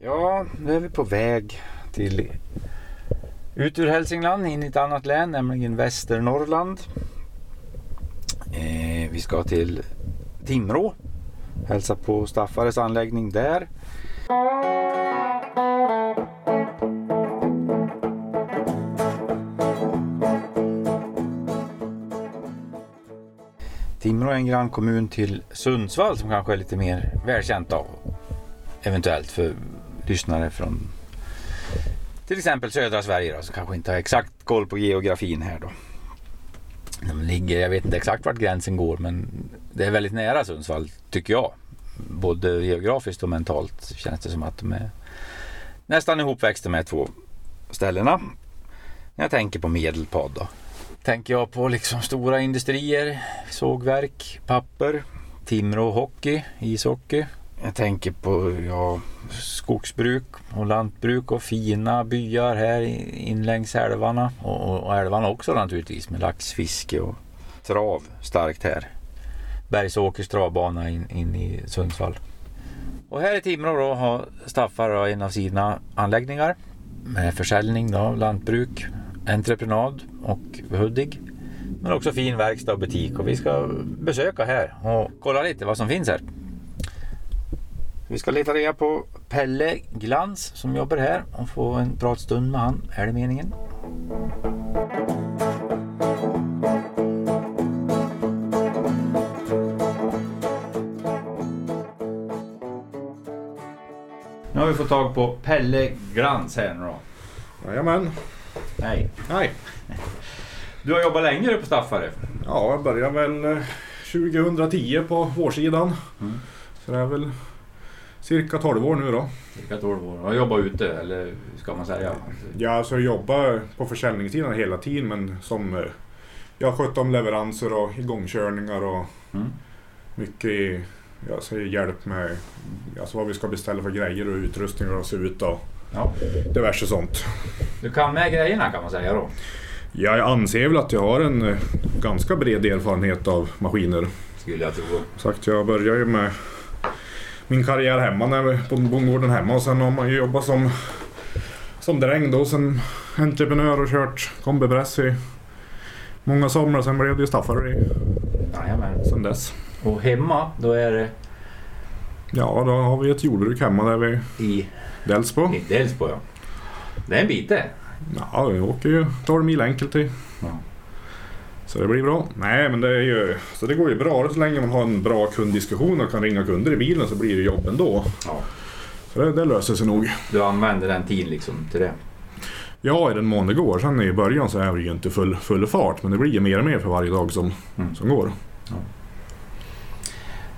Ja, nu är vi på väg till ut ur Hälsingland in i ett annat län, nämligen Västernorrland. Eh, vi ska till Timrå, hälsa på Staffares anläggning där. Timrå är en grannkommun till Sundsvall som kanske är lite mer välkänt av eventuellt för lyssnare från till exempel södra Sverige då, som kanske inte har exakt koll på geografin här då. De ligger, jag vet inte exakt vart gränsen går men det är väldigt nära Sundsvall tycker jag. Både geografiskt och mentalt känns det som att de är nästan ihopväxta med två ställena. När jag tänker på Medelpad då. Tänker jag på liksom stora industrier, sågverk, papper, Timrå hockey, ishockey, jag tänker på ja, skogsbruk och lantbruk och fina byar här in längs älvarna. Och, och älvarna också naturligtvis med laxfiske och trav starkt här. Bergsåkers travbana in, in i Sundsvall. Och här i Timrå då har Staffar en av sina anläggningar med försäljning av lantbruk, entreprenad och Hudik. Men också fin verkstad och butik och vi ska besöka här och kolla lite vad som finns här. Vi ska leta reda på Pelle Glans som jobbar här och få en pratstund med han. Är det meningen? Nu har vi fått tag på Pelle Glans här nu då. Jajamän. Hej. Hej. Du har jobbat länge på Staffare? Ja, jag började väl 2010 eh, på vårsidan. Mm. Så det är väl cirka 12 år nu då. Cirka 12 år. Har jobbat ute eller ska man säga? Ja, alltså jag jobbar på försäljningssidan hela tiden men som eh, jag har skött om leveranser och igångkörningar och mm. mycket säger hjälp med alltså vad vi ska beställa för grejer och utrustning och se ut och ja. diverse sånt. Du kan med grejerna kan man säga då? Ja, jag anser väl att jag har en eh, ganska bred erfarenhet av maskiner. Skulle jag tro. Sagt, jag började ju med min karriär hemma när, på bondgården hemma och sen har man ju jobbat som, som dräng då, sen entreprenör och kört kombipress i många somrar. Sen blev det ju staffare i, Jajamän. sen dess. Och hemma, då är det? Ja, då har vi ett jordbruk hemma där vi... I? Delsbo. I Delsbo, ja. Det är en bit det. Ja, vi åker ju 12 mil enkelt till. Ja. Så det blir bra. Nej men det är ju, så det går ju bra så länge man har en bra kunddiskussion och kan ringa kunder i bilen så blir det jobb ändå. Ja. Så det, det löser sig nog. Du använder den tiden liksom till det? Ja, i den mån det går. Sen i början så är det ju inte full, full fart men det blir ju mer och mer för varje dag som, mm. som går. Ja.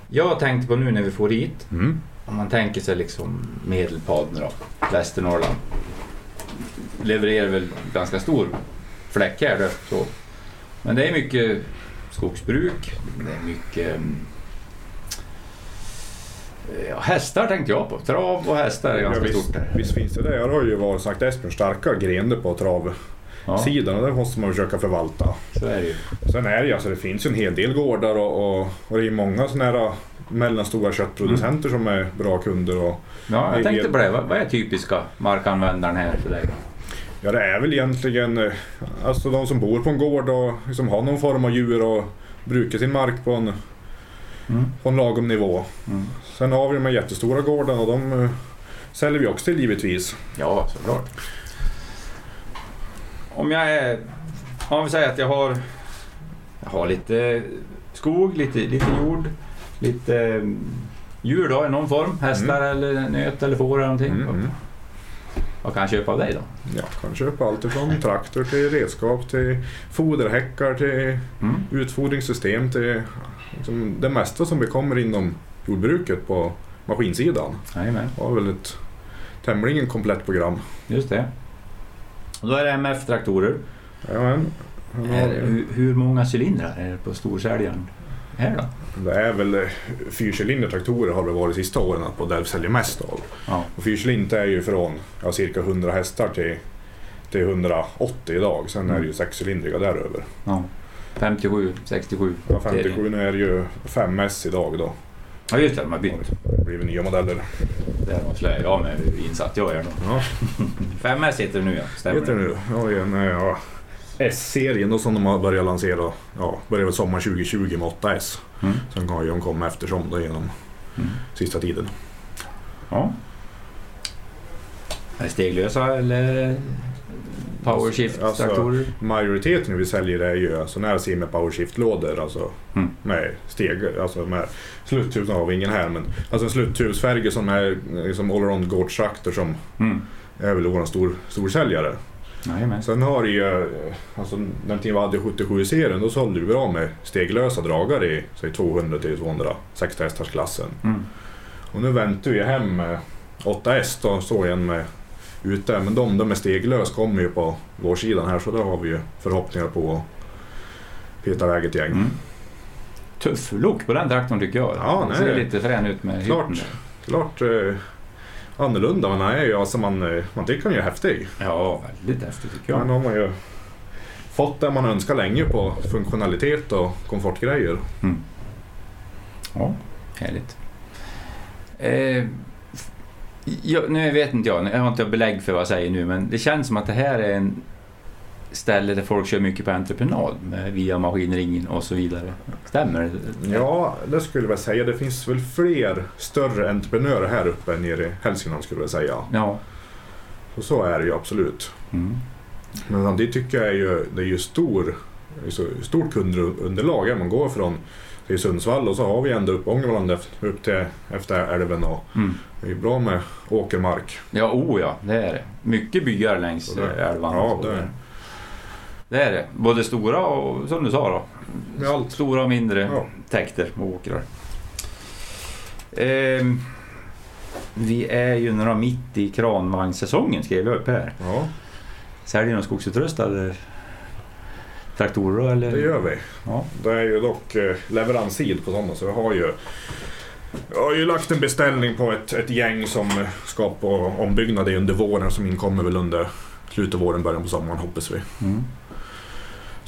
Jag tänkte på nu när vi får hit, mm. om man tänker sig liksom Medelpad då, Västernorrland. Levererar väl ganska stor fläck här då. Så men det är mycket skogsbruk, det är mycket mm, Ja, hästar tänkte jag på. Trav och hästar är ganska ja, visst, stort där. Visst finns det det. Jag har ju varit sagt Esbjörn starka grenar på travsidan ja. och det måste man försöka förvalta. Så är det ju. Sen är det ju, alltså det finns en hel del gårdar och, och, och det är många sådana här mellanstora köttproducenter mm. som är bra kunder. Och ja, jag tänkte på det. Vad är typiska markanvändaren här för dig? Ja det är väl egentligen eh, alltså de som bor på en gård och liksom har någon form av djur och brukar sin mark på en, mm. på en lagom nivå. Mm. Sen har vi de här jättestora gårdarna och de uh, säljer vi också till givetvis. Ja, såklart. Om jag är... Om vi säger att jag har, jag har lite skog, lite, lite jord, lite mm, djur då i någon form. Hästar mm. eller nöt eller får eller någonting. Mm. Vad kan jag köpa av dig då? Jag kan köpa allt ifrån traktor till redskap till foderhäckar till mm. utfodringssystem till liksom det mesta som vi kommer inom jordbruket på maskinsidan. Jajamän. har väl ett tämligen komplett program. Just det. Och då är det MF-traktorer. Jajamän. Hur, hur många cylindrar är det på storsäljaren? här då? Det är väl eh, fyrcylindertraktorer har det varit de sista åren att Bodell säljer mest av. Ja. Och är ju från ja, cirka 100 hästar till, till 180 idag. Sen mm. är det ju sexcylindriga däröver. Ja. 57, 67? Ja, 57 nu är det ju 5S idag då. Ja just det, de har bytt. blivit nya modeller. Där avslöjar jag mig hur insatt jag är då. Ja, 5S heter det nu ja, stämmer heter det nu. Ja, en, eh, ja, S-serien då som de har börjat lansera. Ja, började väl sommar 2020 med 8S. Mm. Sen har ju de kommit eftersom då genom Mm. sista tiden. Ja. Är det steglösa eller powershift-traktorer? Alltså, Majoriteten vi säljer är ju alltså när jag ser med powershift-lådor. Alltså Mm. med steg, alltså med slutthus har vi ingen här men alltså en slutthusfärger som är liksom allround gårdstraktor som Mm. är väl vår stor, storsäljare. Jajamän. Sen har det ju, alltså den tiden vi hade 77-serien då sålde vi bra med steglösa dragare i säg 200 till 260 hästars. Mm. Och nu väntar vi hem med 8S då står en med ute. Men de, de med steglös kommer ju på vårsidan här så då har vi ju förhoppningar på att peta iväg ett gäng. Mm. Tuff look på den traktorn tycker jag. Ja, Den ser lite frän ut med Klart. hytten Klart eh, annorlunda men han är ju alltså man, eh, man tycker han är häftig. Ja, väldigt häftigt tycker jag. har man ju fått det man önskar länge på funktionalitet och komfortgrejer. Mm. Ja, härligt. Eh, jag, nu vet inte jag, jag har inte belägg för vad jag säger nu, men det känns som att det här är en ställe där folk kör mycket på entreprenad via maskinringen och så vidare. Stämmer det? Ja, det skulle jag säga. Det finns väl fler större entreprenörer här uppe än nere i Hälsingland skulle jag säga. Ja. Så, så är det ju absolut. Mm. Men det tycker jag är ju, det är ju stor, stort kundunderlag. Man går från till Sundsvall och så har vi ända upp Ångermanland upp till efter älven. Och Mm. det är bra med åkermark. Ja, oh ja, det är det. Mycket byar längs det- älvarna. ja, det-. Det är det. Både stora och, som du sa då, Med allt. stora och mindre Ja. täkter och åkrar. Ehm, vi är ju några mitt i kranvagnssäsongen skrev jag upp här. Ja, Säljer ni skogsutrustade traktorer eller? det gör vi. Ja. Det är ju dock eh, leveranstid på sådana så vi har ju jag har ju lagt en beställning på ett, ett gäng som ska på ombyggnad under våren som inkommer väl under slutet av våren, början på sommaren hoppas vi. Mm.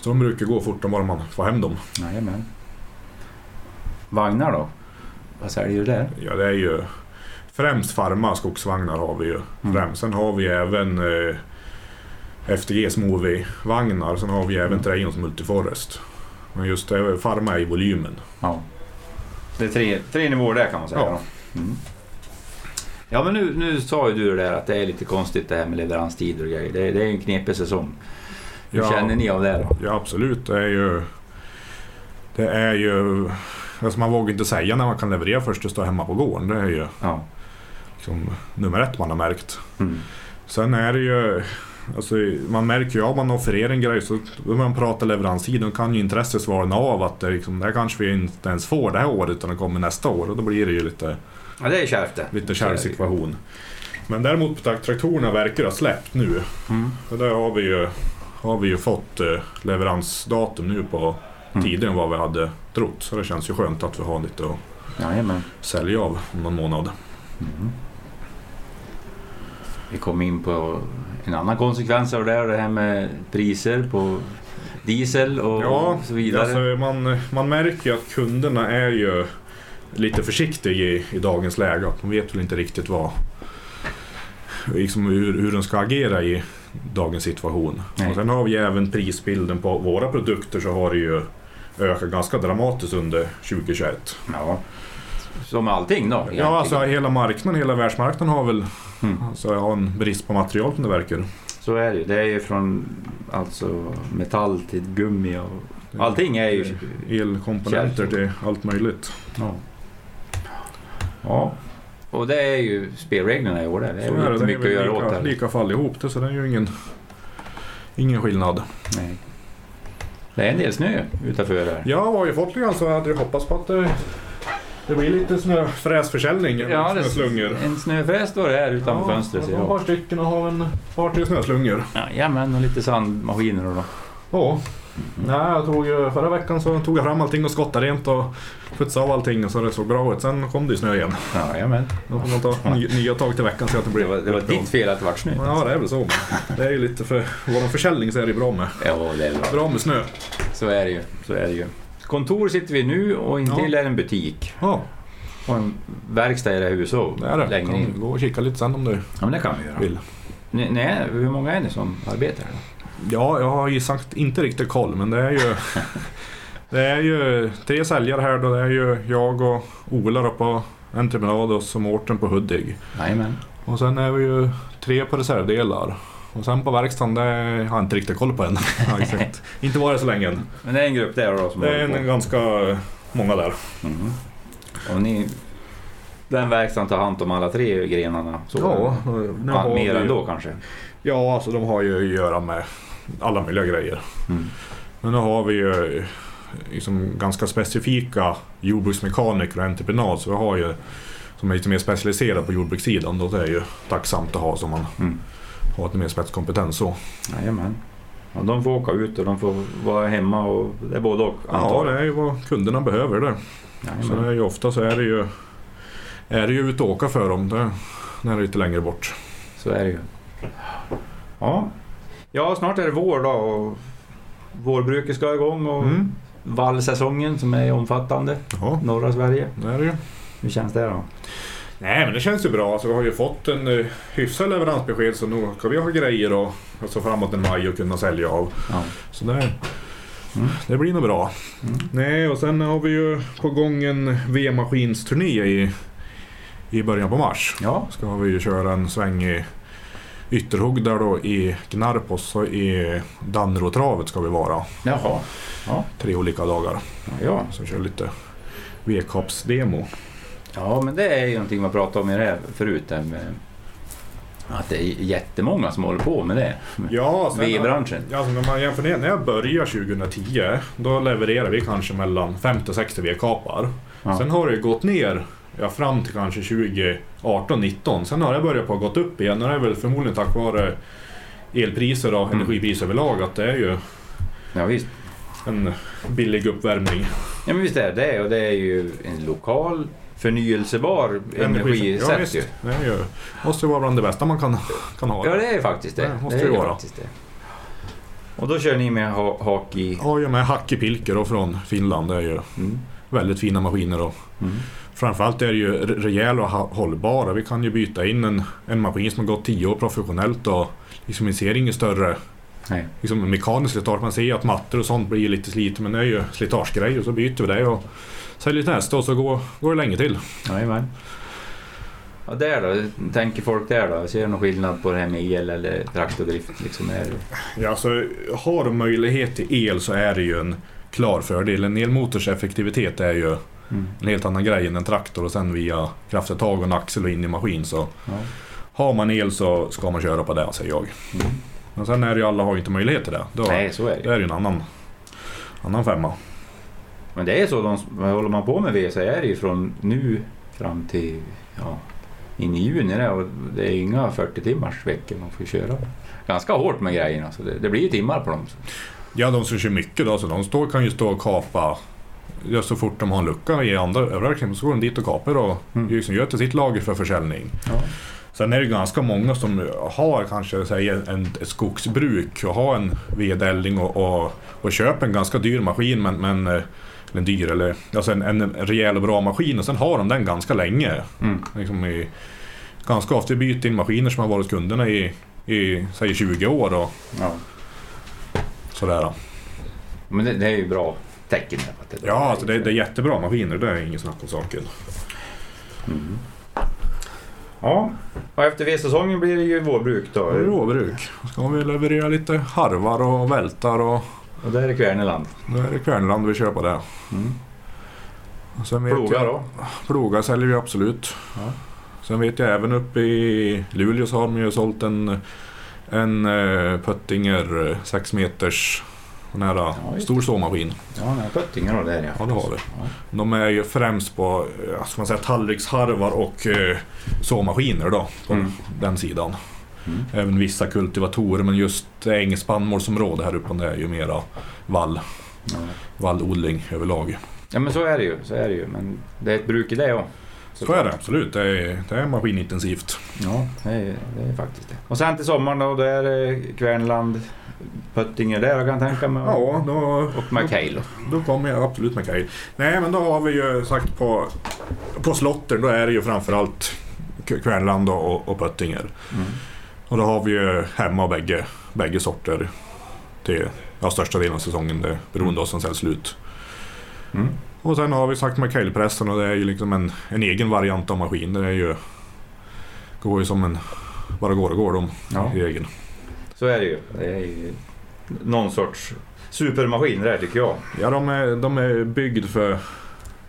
Så de brukar gå fort om bara man får hem dem. Jajamän. Vagnar då? Vad säljer du där? Ja, det är ju främst Farma skogsvagnar har vi ju. Mm. Främst. Sen har vi även eh, FTGs Movi-vagnar. Sen har vi även Mm. Trainos Multiforest. Men just det, Farma är i volymen. Ja. Det är tre, tre nivåer där kan man säga. Ja. Mm. Ja men nu, nu sa ju du det där att det är lite konstigt det här med leveranstider och grejer. Det, det är en knepig säsong. Hur Ja. känner ni av det då? Ja absolut, det är ju... Det är ju... Alltså man vågar inte säga när man kan leverera först det står hemma på gården. Det är ju Ja. liksom nummer ett man har märkt. Mm. Sen är det ju... Alltså, man märker ju av man offererar en grej så när man pratar leveranstid då kan ju intresset svalna av att det, liksom, det här kanske vi inte ens får det här året utan det kommer nästa år och då blir det ju lite, ja det är kärvt det. lite kärv situation. Men däremot på traktorerna verkar det ha släppt nu. Mm. Och där har vi ju, har vi ju fått eh, leveransdatum nu på Mm. tidigare än vad vi hade trott. Så det känns ju skönt att vi har lite att Jajamän. sälja av om någon månad. Mm. Vi kom in på en annan konsekvens av det här, det här med priser på diesel och Ja, så vidare. Alltså, man, man märker ju att kunderna är ju lite försiktiga i, i dagens läge. De vet väl inte riktigt vad, liksom hur, hur de ska agera i dagens situation. Nej. Och sen har vi även prisbilden på våra produkter så har det ju ökat ganska dramatiskt under 2021. Ja. Som allting då? egentligen. Ja, alltså hela marknaden, hela världsmarknaden har väl Mm. alltså, har en brist på material som det verkar. Så är det ju. Det är ju från alltså, metall till gummi och allting är ju... Elkomponenter till allt möjligt. Ja. ja. Och det är ju spelreglerna i år där. Det är Så är det. inte Det är mycket att göra åt lika, det. lika fall ihop det så det är ju ingen, ingen skillnad. Nej. Det är en del snö utanför här. Ja, var ju fått lite så jag hade ju hoppats på att det, det blir lite snöfräsförsäljning. Ja, det- snöslungor. En snöfräs står det här utanför fönstret. jag. har ett par stycken och har en par tre snöslungor. Jajamän, och lite sandmaskiner då. Ja. Nej, jag tog förra veckan så tog jag fram allting och skottade rent och putsade av allting så det såg bra ut. Sen kom det ju snö igen. Jajamän. Då får man ta ny, nya tag till veckan så att det blir Det var, det var ditt fel att det vart snö. Ja, det är väl så. Det är ju lite för vår försäljning så är det bra med, Ja, det är bra. bra med snö. Så är det ju. Så är det ju. Kontor sitter vi nu och intill är en butik. Ja, Och en verkstad i det här huset Det är det. längre Kan in. gå och kika lite sen om du Ja, men det kan vi göra. vill. Nej, hur många är ni som arbetar här? Ja, jag har ju sagt inte riktigt koll men det är ju Det är ju tre säljare här då. Det är ju jag och Ola på entreprenad och så Mårten på Hudig. Jajamän. Och sen är vi ju tre på reservdelar. Och sen på verkstaden, det har jag inte riktigt koll på än. Inte varit så länge än. Men det är en grupp där då som Det är en, ganska många där. Mhm. Och ni... Den verkstaden tar hand om alla tre grenarna? Så Ja, nu Ja, har mer ändå kanske? Ja, alltså de har ju att göra med alla möjliga grejer. Mm. Men nu har vi ju liksom ganska specifika jordbruksmekaniker och entreprenad. Så vi har ju som är lite mer specialiserad på jordbrukssidan. Då det är ju tacksamt att ha så man Mm. har lite mer spetskompetens så. Jajamän. Ja, de får åka ut och de får vara hemma och det är både och Ja, antar det är ju vad kunderna behöver det. Så det är ju ofta så är det ju är det ju ut och åka för dem. Det, när det är lite längre bort. Så är det ju. Ja. ja, snart är det vår då och vårbruket ska igång och Mm. vallsäsongen som är omfattande. Ja, Norra Sverige. det är det ju. Hur känns det då? Nej men det känns ju bra. Alltså, vi har ju fått en uh, hyfsad leveransbesked så nu ska vi ha grejer och alltså, framåt en maj och kunna sälja av. Ja. Så det, Mm. det blir nog bra. Mm. Nej och sen har vi ju på gång en V-maskinsturné i, i början på mars. Ja, Ska vi köra en sväng i Ytterhogg där då i Gnarpos och i Dannrotravet ska vi vara. jaha. Tre olika dagar. Ja. Så kör lite V-kapsdemo. ja, men det är ju någonting man pratade om i det här förut. Där med att det är jättemånga som håller på med det. Ja, V-branschen. Ja, alltså när man jämför det, när jag började 2010 då levererade vi kanske mellan 50 och 60 V-kapar. Ja. Sen har det gått ner ja, fram till kanske 2018, 19 Sen har det börjat på att gått upp igen och det är väl förmodligen tack vare elpriser och Mm. energipriser överlag att det är ju Ja, visst. en billig uppvärmning. Ja, men visst är det. Och det är ju en lokal förnyelsebar energisätt ja, ju. Det är ju, måste ju vara bland det bästa man kan, kan ha. Ja, det är faktiskt det. Det måste det det ju vara. faktiskt det. Och då kör ni med ha hak i... Ja, jag med Hakkipilker och från Finland. Det är ju Mm. Väldigt fina maskiner. Och Mm. framförallt är det ju re- rejäla och hållbara. Vi kan ju byta in en, en maskin som har gått 10 år professionellt och liksom vi ser inget större Nej. liksom mekaniskt slitage. Man ser ju att mattor och sånt blir lite slitet men det är ju slitagegrejer och så byter vi det och säljer till nästa och så går, går det länge till. Jajamän. Ja, där då? Tänker folk där då? Ser du någon skillnad på det här med el eller traktordrift? Liksom är det... Ja, alltså, har du möjlighet till el så är det ju en klar fördel. En elmotors effektivitet är ju Mm. en helt annan grej än en traktor och sen via kraftuttag och en axel och in i maskin. Så Ja. har man el så ska man köra på det säger jag. Mm. Men sen är det ju alla har ju inte möjlighet till det. Då, Nej, så är då det. är det ju en annan, annan femma. Men det är så, de, håller man på med så är det ju från nu fram till ja, in i juni. Det, och det är inga 40 timmars veckor man får köra. Ganska hårt med grejerna, så det, det blir ju timmar på dem. Ja, de som kör mycket då, så de står, kan ju stå och kapa ja, så fort de har en lucka i andra överraskningar så går de dit och kapar och Mm. liksom gör till sitt lager för försäljning. Ja. Sen är det ganska många som har kanske säger, en, ett skogsbruk och har en vedeldning och, och, och köper en ganska dyr maskin men, men eh, en dyr eller alltså en, en rejäl och bra maskin och sen har de den ganska länge. Mm. Liksom i, ganska ofta byter in maskiner som har varit kunderna i, i säg 20 år och Ja. Sådär. Men det, det är ju bra tecken. där att det. Ja, alltså det, det är jättebra maskiner, det är inget snack om saken. Mm. Ja, och efter V-säsongen blir det ju vårbruk då. Det är råbruk. Ska vi leverera lite harvar och vältar och Och där är Kverneland. då är det Kvärneland vi på det. Mm. Och Sen Plogar då? Plogar säljer vi absolut. Ja. Sen vet jag även uppe i Luleå så har de ju sålt en, en uh, Pöttinger 6 meters sån här, Ja, stor såmaskin. Ja, har Pöttinger då där ja. Ja, det har vi. De är ju främst på eh, ska man säga, tallriksharvar och uh, såmaskiner då, på Mm. den sidan. Mm. Även vissa kultivatorer men just det är inget spannmålsområde här uppe. Det är ju mera vall, Ja. vallodling överlag. ja, men så är det ju. Så är det ju. Men det är ett bruk i det också. Så är det absolut. Det är, det är maskinintensivt. Ja, det är, det är faktiskt det. Och sen till sommaren då, då är det Kverneland Pöttinger där jag kan tänka mig. Ja, då, Och McHale. då kommer jag absolut med Kyle. Nej, men då har vi ju sagt på, på slotter, då är det ju framförallt K- Kvärnland och, och Pöttinger. Mm. Och då har vi ju hemma bägge, bägge sorter till ja, största delen av säsongen, det, beroende av som säljs slut. Mm. Och sen har vi sagt McHale-pressen och det är ju liksom en, en egen variant av maskin. Det är ju, går ju som en, bara går och går de Ja. i egen. Så är det ju. Det är ju någon sorts supermaskin det där tycker jag. Ja, de är, de är byggd för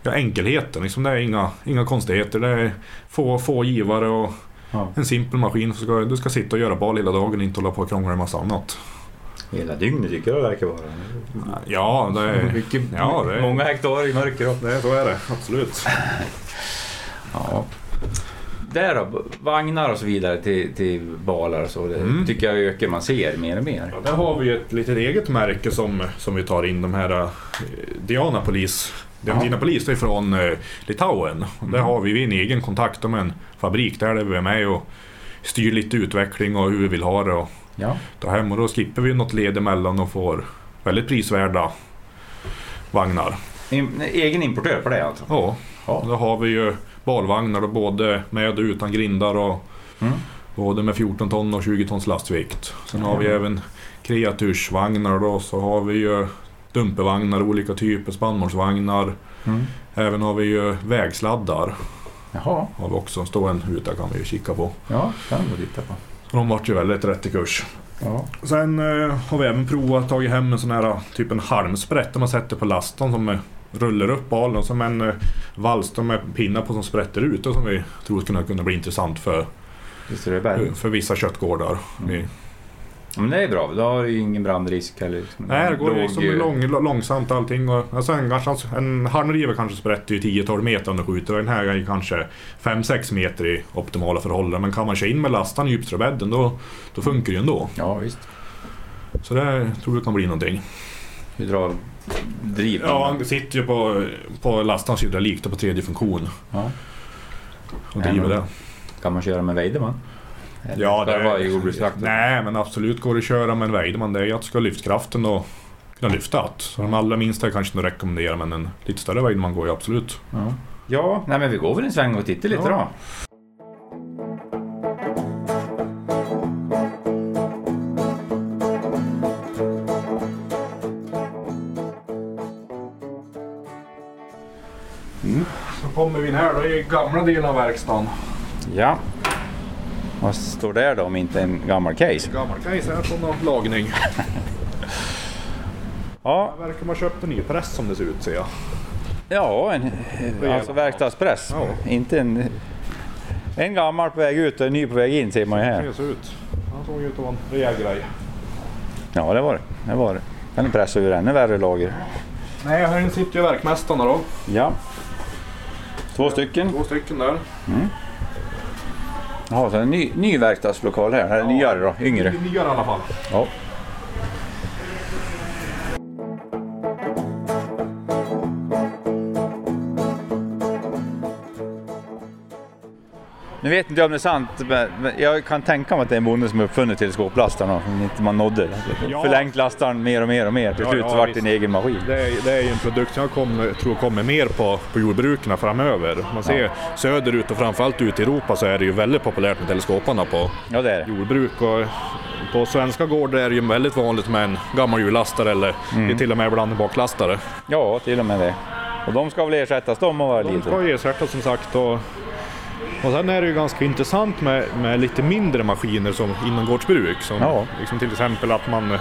ja, enkelheten. Liksom det är inga, inga konstigheter. Det är få, få givare och Ja. en simpel maskin. Så ska, du ska sitta och göra bal hela dagen och inte hålla på och krångla med massa annat. Hela dygnet tycker jag det verkar vara. Ja, det är, Mycket, ja, det är, Många hektar i mörker. och- det så är det. Absolut. Ja. Där då, vagnar och så vidare till, till balar och så. Det Mm. tycker jag ökar man ser mer och mer. Ja, där har vi ett litet eget märke som, som vi tar in. De här eh, Dianapolis. Ja. Dianapolis det är från eh, Litauen. Och Där Mm. har vi en egen kontakt med en fabrik där, där vi är med och styr lite utveckling och hur vi vill ha det. Och Ja. ta hem och då skippar vi något led emellan och får väldigt prisvärda vagnar. Egen importör på det alltså? Ja, Ja. då har vi ju balvagnar både med och utan grindar och Mm. både med 14 ton och 20 tons lastvikt. Sen Ja. har vi även kreatursvagnar då, så har vi ju dumpervagnar, olika typer, spannmålsvagnar. Mm. Även har vi ju vägsladdar. Jaha, Har vi också, står en ute kan vi ju kika på. ja, kan vi gå och titta på. Så de vart ju väldigt rätt i kurs. Ja. Sen eh, har vi även provat tagit hem en sån här typ en halmsprätt där man sätter på lasten som eh, rullar upp balen och som en eh, vals med pinnar på som sprätter ut och som vi tror skulle kunna bli intressant för, för vissa köttgårdar. Mm. Men det är bra, då har du ju ingen brandrisk eller liksom nej, det går låg- liksom lång, långsamt allting. Och, alltså en, kanske, en halmriver kanske sprätter ju 10-12 meter om du skjuter och den här är kanske 5-6 meter i optimala förhållanden. Men kan man köra in med lastan i djupströbädden då, då funkar det ju ändå. Ja, visst. Så det tror jag kan bli någonting. Vi drar driv. Ja, han sitter ju på, på lastans hydraulik på tredje funktion Ja. och driver det. Kan man köra med Weideman? Ja, Ska det vara i jordbrukstraktor? Nej, men absolut går det att köra med en Weideman. Det är att du ska ha lyftkraften och kunna lyfta det. Så de allra minsta kanske inte rekommendera, men en lite större Weideman går ju absolut. Ja. Ja, nej men vi går väl en sväng och tittar lite Ja. då. Så kommer vi in här, då är gamla delen av verkstaden. Ja. Vad står där då om inte en gammal case? Gammal case här på någon lagning. Ja, Här verkar man köpt en ny press som det ser ut ser jag. ja en alltså verkstadspress. Ja. Inte en... En gammal på väg ut och en ny på väg in ser man ju här. Det ser ut. Han såg ut att vara en rejäl grej. Ja, det var det. Det var det. Kan du pressa ur ännu värre lager. Nej, här sitter ju verkmästarna då. Ja. Två stycken. Två stycken där. Jaha, så en ny, ny verkstadslokal här. Eller nyare då, yngre. Nyare i alla fall. Ja. Nu vet inte jag om det är sant, men jag kan tänka mig att det är en bonde som har uppfunnit teleskoplastarna som inte man nådde. Ja. Förlängt lastaren mer och mer och mer. Till Ja, slut ja, vart det en egen maskin. Det är, det är ju en produkt som jag kommer, tror kommer mer på, på jordbruken framöver. Man ser söderut och framförallt ute i Europa så är det ju väldigt populärt med teleskoparna på Ja, det det. jordbruk. Och på svenska gårdar är det ju väldigt vanligt med en gammal hjullastare eller Mm. det är till och med ibland en baklastare. Ja, till och med det. Och de ska väl ersättas de och vara De ska ersättas som sagt. Och, och sen är det ju ganska intressant med, med lite mindre maskiner som inomgårdsbruk. Som Ja. liksom till exempel att man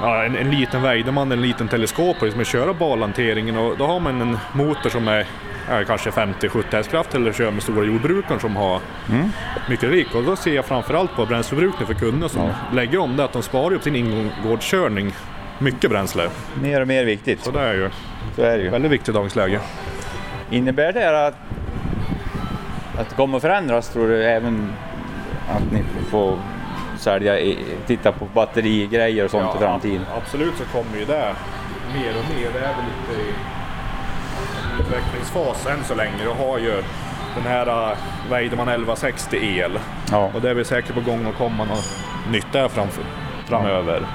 Ja, en, en liten Weideman, en liten teleskop och liksom köra balhanteringen och då har man en motor som är ja, kanske 50-70 hästkrafter eller kör med stora jordbrukaren som har Mm. mycket rik. Och då ser jag framförallt på bränsleförbrukning för kunder som Ja. lägger om det att de sparar ju på sin ingångskörning mycket bränsle. Mer och mer viktigt. Så det är ju Så är det ju. väldigt viktigt i dagens läge. Innebär det att, att det kommer att förändras tror du även att ni får sälja, titta på batterigrejer och sånt i framtiden? Absolut så kommer ju det mer och mer. Det är väl lite i utvecklingsfas än så länge. Du har ju den här uh, Weideman 1160 el Ja. och det är väl säkert på gång att komma något nytt där framför, framöver.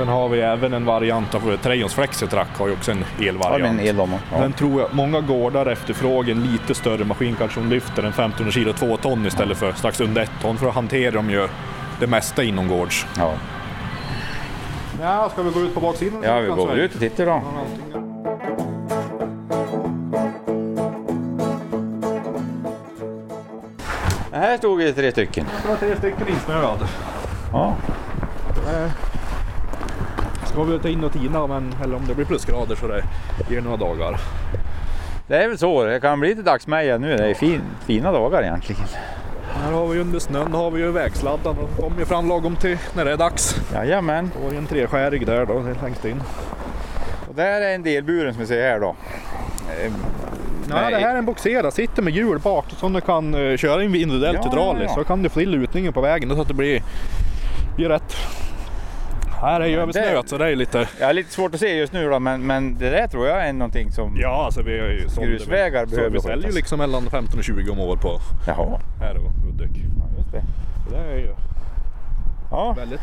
Sen har vi även en variant av Trejons Flexitrack har ju också en elvariant. vi en el ja. Den tror jag många gårdar efterfrågar en lite större maskin, kanske som lyfter en 1500 kilo 2 ton istället för strax under 1 ton för att hantera de ju det mesta inomgårds. ja. Ja, ska vi gå ut på baksidan? Ja, vi går ut och tittar då. Här stod det tre stycken. Det var tre stycken insnöad. Ja. Eh, Ska vi ta in och tina, men, eller om det blir plusgrader så det ger några dagar. Det är väl så, det kan bli lite dagsmeja nu. Det är fin, fina dagar egentligen. Här har vi under snön har vi ju vägsladdan och kommer ju fram lagom till när det är dags. Jajamän. Och en treskärig där då, är längst in. Och där är en delburen som vi ser här då. Eh, Ja, Nej. det här är en boxera, sitter med hjul bak som du kan uh, köra individuellt Ja, hydrauliskt. ja, ja. Så kan du få till lutningen på vägen så att det blir, blir rätt. Här är ju översnöat så det är lite... Jag har lite svårt att se just nu då, men, men det där tror jag är någonting som... Ja, alltså vi har ju vi- Grusvägar så behöver Vi säljer ju liksom mellan 15 och 20 om år på Jaha, här och Hudik. ja, just det. Så det är ju Ja, väldigt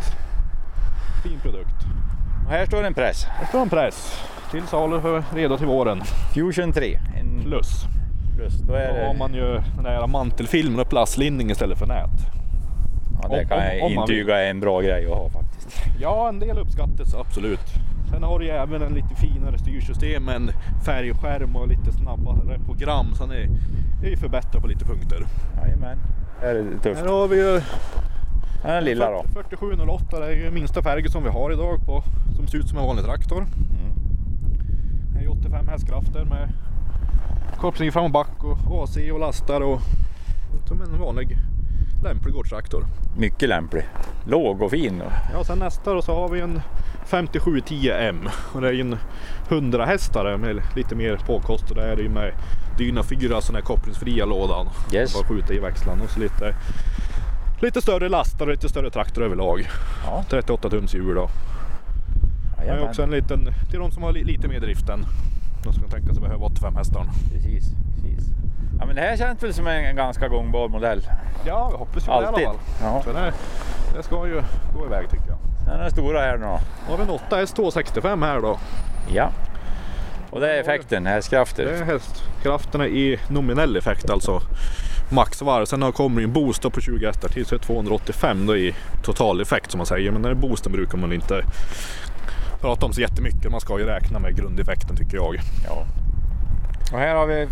fin produkt. och här står en press. Det står en press till salu för redo till våren. Fusion 3. En Plus. plus. Då är Då har det... man ju den där mantelfilmen och plastlinning istället för nät. Ja, det kan jag om man intyga är en bra grej att ha faktiskt. Ja, en del uppskattas absolut. Sen har du ju även en lite finare styrsystem med en färgskärm och lite snabbare program. Så det är, ju förbättrat på lite punkter. Jajamän. Här är det tufft. Här har vi ju den lilla då. 4708, det är ju minsta färgen som vi har idag på, som ser ut som en vanlig traktor. Mm. Det är ju 85 hästkrafter med koppling fram och back och AC och lastar och som en vanlig lämplig gårdstraktor. Mycket lämplig. Låg och fin. Och... Ja, sen nästa då så har vi en 5710M och det är ju en 100 hästare med lite mer påkostad. Det är det ju med Dyna 4 sån här kopplingsfria lådan. Yes. Bara skjuta i växlarna och så lite, lite större lastar och lite större traktor överlag. Ja, 38 tums hjul då. Det är också en liten, till de som har li, lite mer driften. De som kan tänka sig behöva 85 hästar. Precis, precis. Ja, men det här känns väl som en ganska gångbar modell. Ja, jag hoppas ju det i alla Alltid. fall. Ja. Så det, det ska ju gå iväg tycker jag. Den är stora här nu då. Då har vi en 8 S265 här då. Ja. Och det är effekten, hästkrafter. Det är hästkrafterna i nominell effekt, alltså maxvarv. Sen har- kommer ju en boost på 20 hästar till så är det 285 då i total effekt som man säger. Men den här boosten brukar man inte prata om så jättemycket. Man ska ju räkna med grundeffekten tycker jag. Ja. Och här har vi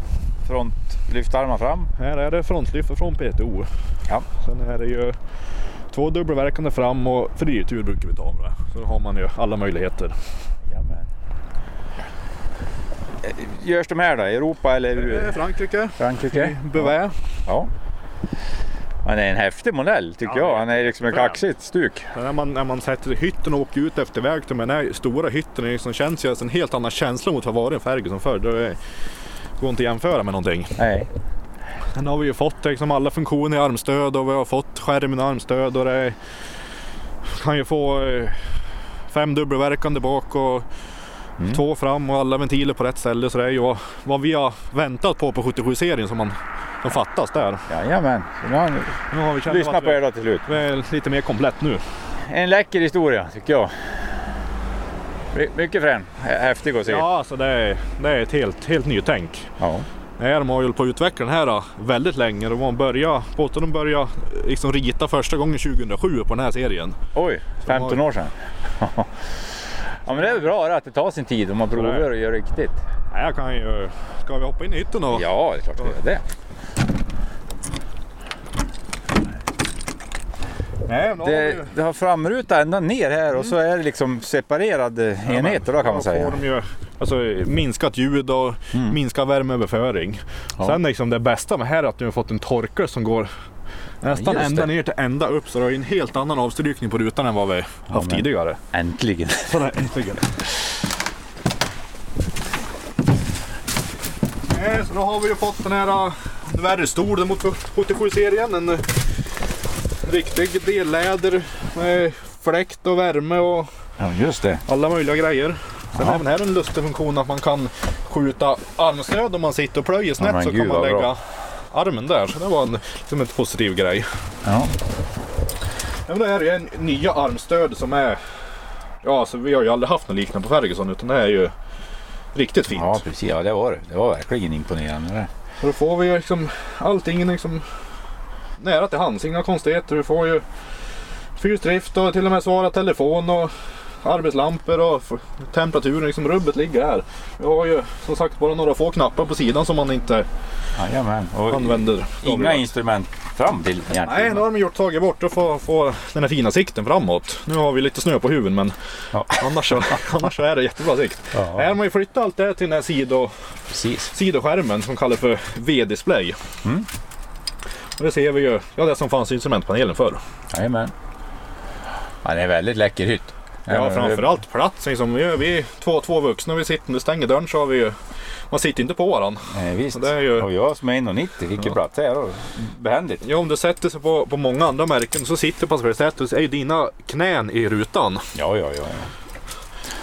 frontlyftarmar fram. Här är det frontlyft från PTO. Ja. Sen är det ju två dubbelverkande fram och fritur brukar vi ta med. Så då har man ju alla möjligheter. Jamen. Eh, Görs de här då? I Europa eller Det är Frankrike, Frankrike? Bevé. Ja. Han är en häftig modell tycker Ja, jag. Han är liksom ett kaxigt stuk. När man, när man sätter hytten och åker ut efter väg till den här stora hytten liksom känns ju en helt annan känsla mot vad var en färg som förr. Det går inte att jämföra med någonting. Nej. Sen har vi ju fått liksom alla funktioner i armstöd och vi har fått skärmen i armstöd och det kan ju få eh, fem dubbelverkande bak och Mm. två fram och alla ventiler på rätt ställe. Så det är ju vad, vi har väntat på på 77-serien som, man, som fattas där. Jajamän. Så nu har ni Nu har vi lyssnat på er då till slut. vi är lite mer komplett nu. En läcker historia tycker jag. My- Mycket frän. Hä- Häftig att se. Ja, alltså det är, det är ett helt, helt nytänk. Ja. Nej, de har ju hållit på att utveckla den här då, väldigt länge. De började, båten de började liksom rita första gången 2007 på den här serien. Oj, 15 år sedan. ja men det är väl bra att det tar sin tid om man provar och gör riktigt. Nej, jag kan ju... Ska vi hoppa in i hytten då? Ja, det är klart vi gör det. Nej, Det, det har framruta ända ner här och så är det liksom separerade enheter då kan man säga. Får de ju, alltså, minskat ljud och Mm. minskad värmeöverföring. Ja. Sen liksom det bästa med här är att du har fått en torkare som går nästan just ända det. ner till ända upp. Så det har en helt annan avstrykning på rutan än vad vi haft men- tidigare. Äntligen. Så där, äntligen. Så då har vi ju fått den här uh, värre stolen mot 77-serien. En uh, riktig delläder med fläkt och värme och Ja just det. alla möjliga grejer. Sen Ja. även här en lustig funktion att man kan skjuta armstöd om man sitter och plöjer snett men så kan man lägga bra. armen där. Så det var en, liksom en positiv grej. Ja. Ja, men det här är en nya armstöd som är Ja, alltså, vi har ju aldrig haft något liknande på Ferguson utan det är ju riktigt fint. Ja precis, ja det var det. Det var verkligen imponerande. det. Så då får vi liksom allting liksom nära till hands. Inga konstigheter. Vi får ju fyrstrift och till och med svara telefon och arbetslampor och temperaturen. Liksom rubbet ligger här. Vi har ju som sagt bara några få knappar på sidan som man inte Jajamän. Och använder. Inga instrument fram till egentligen. Nej, nu har de gjort tagit bort och få, få den här fina sikten framåt. Nu har vi lite snö på huven men Ja. annars, så, annars så är det jättebra sikt. Ja. Här har man ju flyttat allt det här till den här sido, Precis. sidoskärmen som kallas för V-display. Mm. Det ser vi ju, ja det som fanns i instrumentpanelen förr. Jajamän. Ja, det är väldigt läcker hytt. Ja, framförallt plats. Liksom, vi, är, vi är två, två vuxna, vi sitter, stänger dörren så har vi ju, man sitter inte på varandra. Nej, visst. Det är ju- Och jag som är 1,90 fick ju Ja. plats här. och Behändigt. Ja, om du sätter sig på, på många andra märken så sitter passagerarsätet så är ju dina knän i rutan. Ja, ja, ja. ja.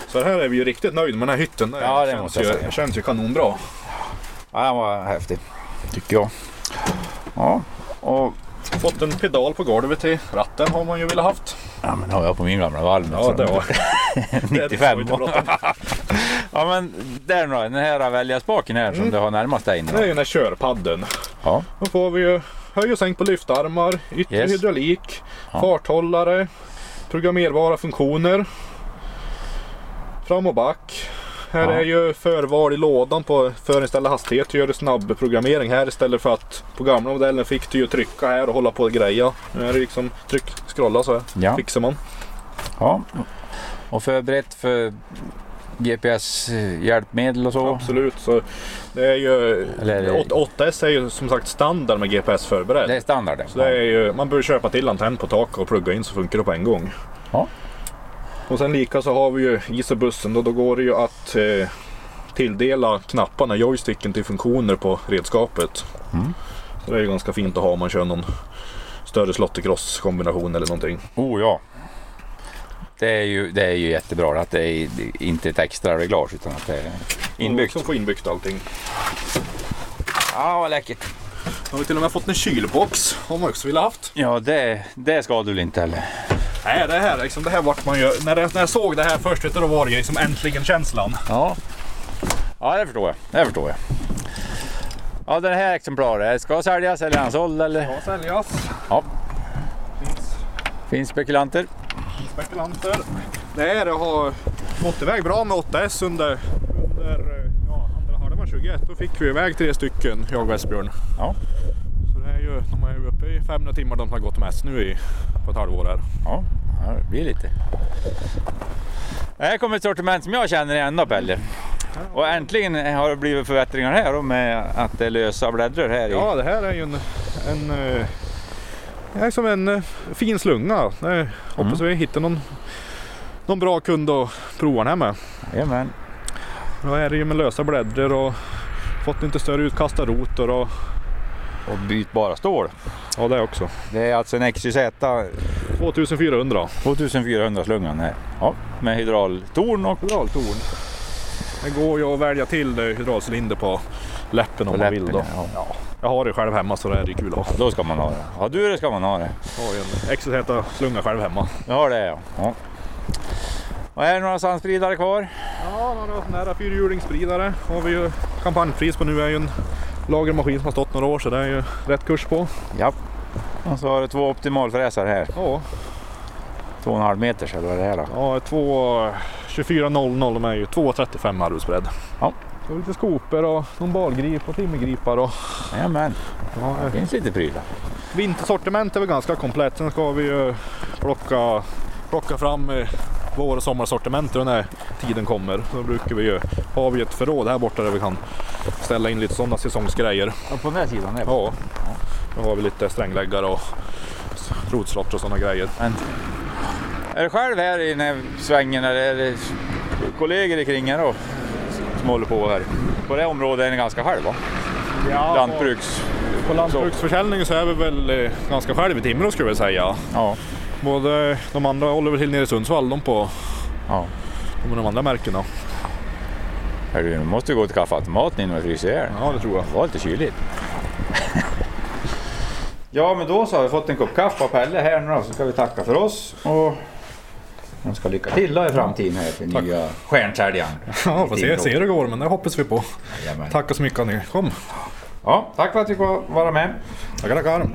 Så här är vi ju riktigt nöjda med den här hytten. Ja, det känns måste jag ju, säga. känns ju kanonbra. ja den var häftig. Tycker jag. Ja, och Fått en pedal på golvet till ratten har man ju velat haft. ja, men har jag på min gamla Valmet. Ja, det var 95. det var inte bråttom. ja, men där nu den här välja-spaken här som Mm. du har närmast dig inne. Det är ju den här körpadden. Ja, Då får vi ju höj och sänk på lyftarmar, yttre Yes. hydraulik, Ja. farthållare, programmerbara funktioner. Fram och back. Här Ja. är ju förval i lådan på förinställda hastighet. Gör du snabb programmering här istället för att på gamla modellen fick du ju trycka här och hålla på och greja. Nu är det liksom tryck, scrolla så här. ja, fixar man. ja. Och förberett för GPS-hjälpmedel och så. Absolut. Så det är ju, Eller- 8, 8S är ju som sagt standard med GPS förberedd. Det är standard. Så det är ju, man bör köpa till antenn på taket och plugga in så funkar det på en gång. Ja. Och sen lika så har vi ju ISO-bussen. Då, då går det ju att eh, tilldela knapparna, joysticken till funktioner på redskapet. Mm. Så det är ju ganska fint att ha om man kör någon större slottercross kombination eller någonting. Oh ja. Det är ju, det är ju jättebra att det är inte ett extra reglage utan att det är inbyggt. Som får inbyggt allting. Ja, vad läckert. Har vi till och med fått en kylbox. Har man också velat haft. Ja, det, det ska du väl inte heller? Nej, det här, liksom, det här vart man ju... När jag, när jag såg det här först, då var det ju liksom äntligen känslan. Ja. Ja, det förstår jag. Det förstår jag. Ja, det här exemplaret, ska säljas eller är han såld eller? Ska säljas. Ja. Finns Finns spekulanter? spekulanter. Det här har gått iväg bra med 8S under, under eh, ja, andra halvan 21. Då fick vi iväg tre stycken, jag och Esbjörn. Ja. De är uppe i 500 timmar de har gått mest nu i, på ett halvår här. Ja, det blir lite. Här kommer ett sortiment som jag känner igen då Pelle. Och äntligen har det blivit förbättringar här då med att det är lösa bläddror här i. Ja, det här är ju en, en, eh, det är som en eh, fin slunga. Det hoppas vi hittar någon, någon bra kund att prova den här med. Jajamän. Då är det ju med lösa bläddror och fått lite större utkastad rotor och Och bytbara stål. ja det också. Det är alltså en XYZ 2400. 2400 slungan här. Ja, med hydraultorn och Hydraultorn. Det går ju att välja till hydraulcylinder på läppen om på man vill. läppen. Då. Ja. Jag har det själv hemma så det är kul att ha. Då ska man ha det. Ja du, det ska man ha det. Jag har en XZ-slunga själv hemma. Jag har det ja. ja. Och är det några sandspridare kvar? Ja, några nära fyrhjulingsspridare har vi ju kampanjpris på nu. är ju en lagermaskin som har stått några år så det är ju rätt kurs på. Ja. Och så har du två optimalfräsar här. Ja, 2,5 meters eller vad är det här då? ja två 2400 de är ju 2,35 arbetsbredd. Ja. Så lite skopor och någon balgrip och timmergripar och Jajamän, ja, det finns lite prylar. Vintersortiment är väl ganska komplett. Sen ska vi ju plocka, plocka fram eh, vår och sommarsortimentet när tiden kommer. Då brukar vi ju, har vi ett förråd här borta där vi kan ställa in lite sådana säsongsgrejer. Ja, på den här sidan? Är Ja, då har vi lite strängläggare och rotslott och sådana grejer. Men, är du själv här i den här svängen eller är det kollegor kring här då? Som håller på här? På det området är ni ganska själv va? Ja, Lantbruks... På lantbruksförsäljningen så är vi väl eh, ganska själv i Timrå skulle jag säga. Ja. Både de andra håller väl till nere i Sundsvall, de på ja. de, de andra märkena. Hörru, du måste gå till kaffeautomaten innan du fryser ihjäl. Ja, det tror jag. Det var lite kyligt. ja, men då så har vi fått en kopp kaffe av Pelle här nu då, så ska vi tacka för oss. Och De ska lycka till då i framtiden här till Tack. nya stjärnsäljaren. Ja, får se, se hur det går men det hoppas vi på. Jajamän. Tack så mycket att ni kom. Ja, tack för att vi fick vara med. Tackar, tackar.